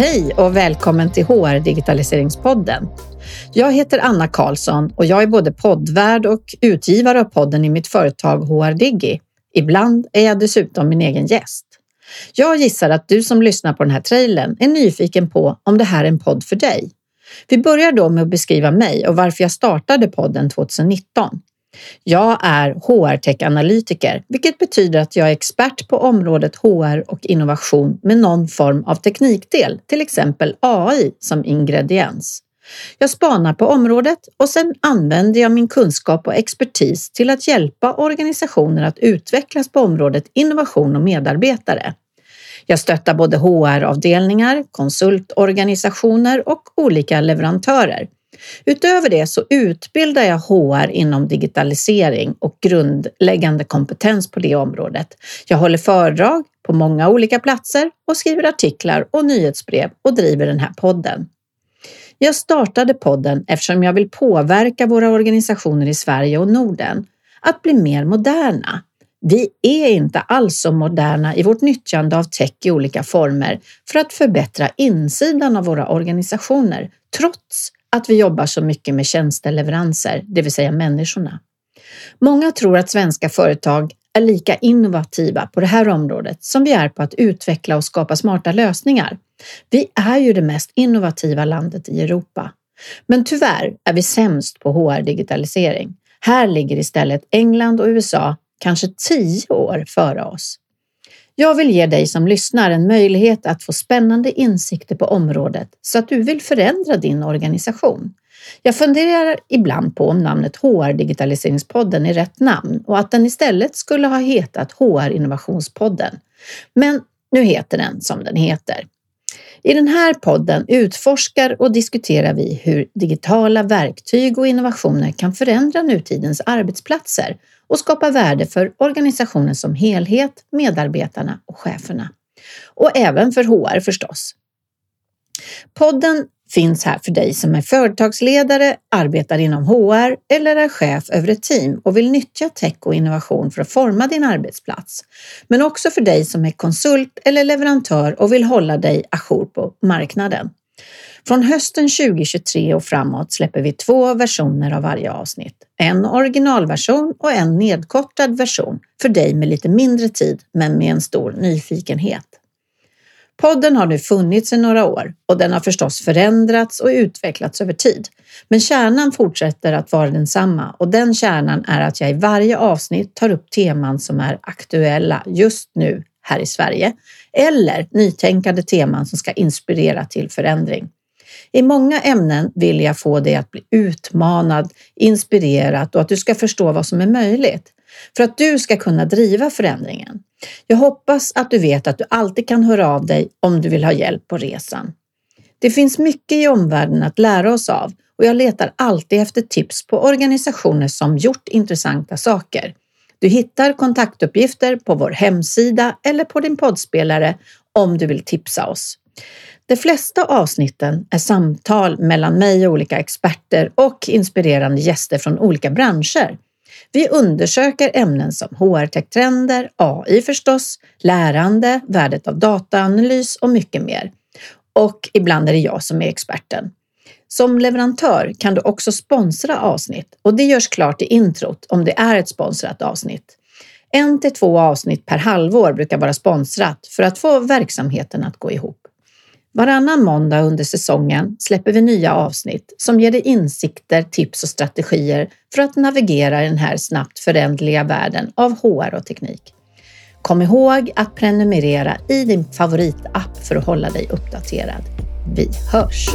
Hej och välkommen till HR Digitaliseringspodden. Jag heter Anna Karlsson och jag är både poddvärd och utgivare av podden i mitt företag HR Digi. Ibland är jag dessutom min egen gäst. Jag gissar att du som lyssnar på den här trailern är nyfiken på om det här är en podd för dig. Vi börjar då med att beskriva mig och varför jag startade podden 2019. Jag är HR-tech-analytiker, vilket betyder att jag är expert på området HR och innovation med någon form av teknikdel, till exempel AI som ingrediens. Jag spanar på området och sen använder jag min kunskap och expertis till att hjälpa organisationer att utvecklas på området innovation och medarbetare. Jag stöttar både HR-avdelningar, konsultorganisationer och olika leverantörer Utöver det så utbildar jag HR inom digitalisering och grundläggande kompetens på det området. Jag håller föredrag på många olika platser och skriver artiklar och nyhetsbrev och driver den här podden. Jag startade podden eftersom jag vill påverka våra organisationer i Sverige och Norden att bli mer moderna. Vi är inte alls så moderna i vårt nyttjande av tech i olika former för att förbättra insidan av våra organisationer, trots att vi jobbar så mycket med tjänsteleveranser, det vill säga människorna. Många tror att svenska företag är lika innovativa på det här området som vi är på att utveckla och skapa smarta lösningar. Vi är ju det mest innovativa landet i Europa. Men tyvärr är vi sämst på HR-digitalisering. Här ligger istället England och USA kanske tio år före oss. Jag vill ge dig som lyssnar en möjlighet att få spännande insikter på området så att du vill förändra din organisation. Jag funderar ibland på om namnet HR Digitaliseringspodden är rätt namn och att den istället skulle ha hetat HR Innovationspodden. Men nu heter den som den heter. I den här podden utforskar och diskuterar vi hur digitala verktyg och innovationer kan förändra nutidens arbetsplatser och skapa värde för organisationen som helhet, medarbetarna och cheferna. Och även för HR förstås. Podden finns här för dig som är företagsledare, arbetar inom HR eller är chef över ett team och vill nyttja tech och innovation för att forma din arbetsplats. Men också för dig som är konsult eller leverantör och vill hålla dig ajour på marknaden. Från hösten 2023 och framåt släpper vi två versioner av varje avsnitt. En originalversion och en nedkortad version för dig med lite mindre tid men med en stor nyfikenhet. Podden har nu funnits i några år och den har förstås förändrats och utvecklats över tid. Men kärnan fortsätter att vara densamma och den kärnan är att jag i varje avsnitt tar upp teman som är aktuella just nu här i Sverige eller nytänkande teman som ska inspirera till förändring. I många ämnen vill jag få dig att bli utmanad, inspirerad och att du ska förstå vad som är möjligt för att du ska kunna driva förändringen. Jag hoppas att du vet att du alltid kan höra av dig om du vill ha hjälp på resan. Det finns mycket i omvärlden att lära oss av och jag letar alltid efter tips på organisationer som gjort intressanta saker. Du hittar kontaktuppgifter på vår hemsida eller på din poddspelare om du vill tipsa oss. De flesta avsnitten är samtal mellan mig och olika experter och inspirerande gäster från olika branscher. Vi undersöker ämnen som HR-tech-trender, AI förstås, lärande, värdet av dataanalys och mycket mer. Och ibland är det jag som är experten. Som leverantör kan du också sponsra avsnitt och det görs klart i introt om det är ett sponsrat avsnitt. En till två avsnitt per halvår brukar vara sponsrat för att få verksamheten att gå ihop. Varannan måndag under säsongen släpper vi nya avsnitt som ger dig insikter, tips och strategier för att navigera i den här snabbt föränderliga världen av HR och teknik. Kom ihåg att prenumerera i din favoritapp för att hålla dig uppdaterad. Vi hörs!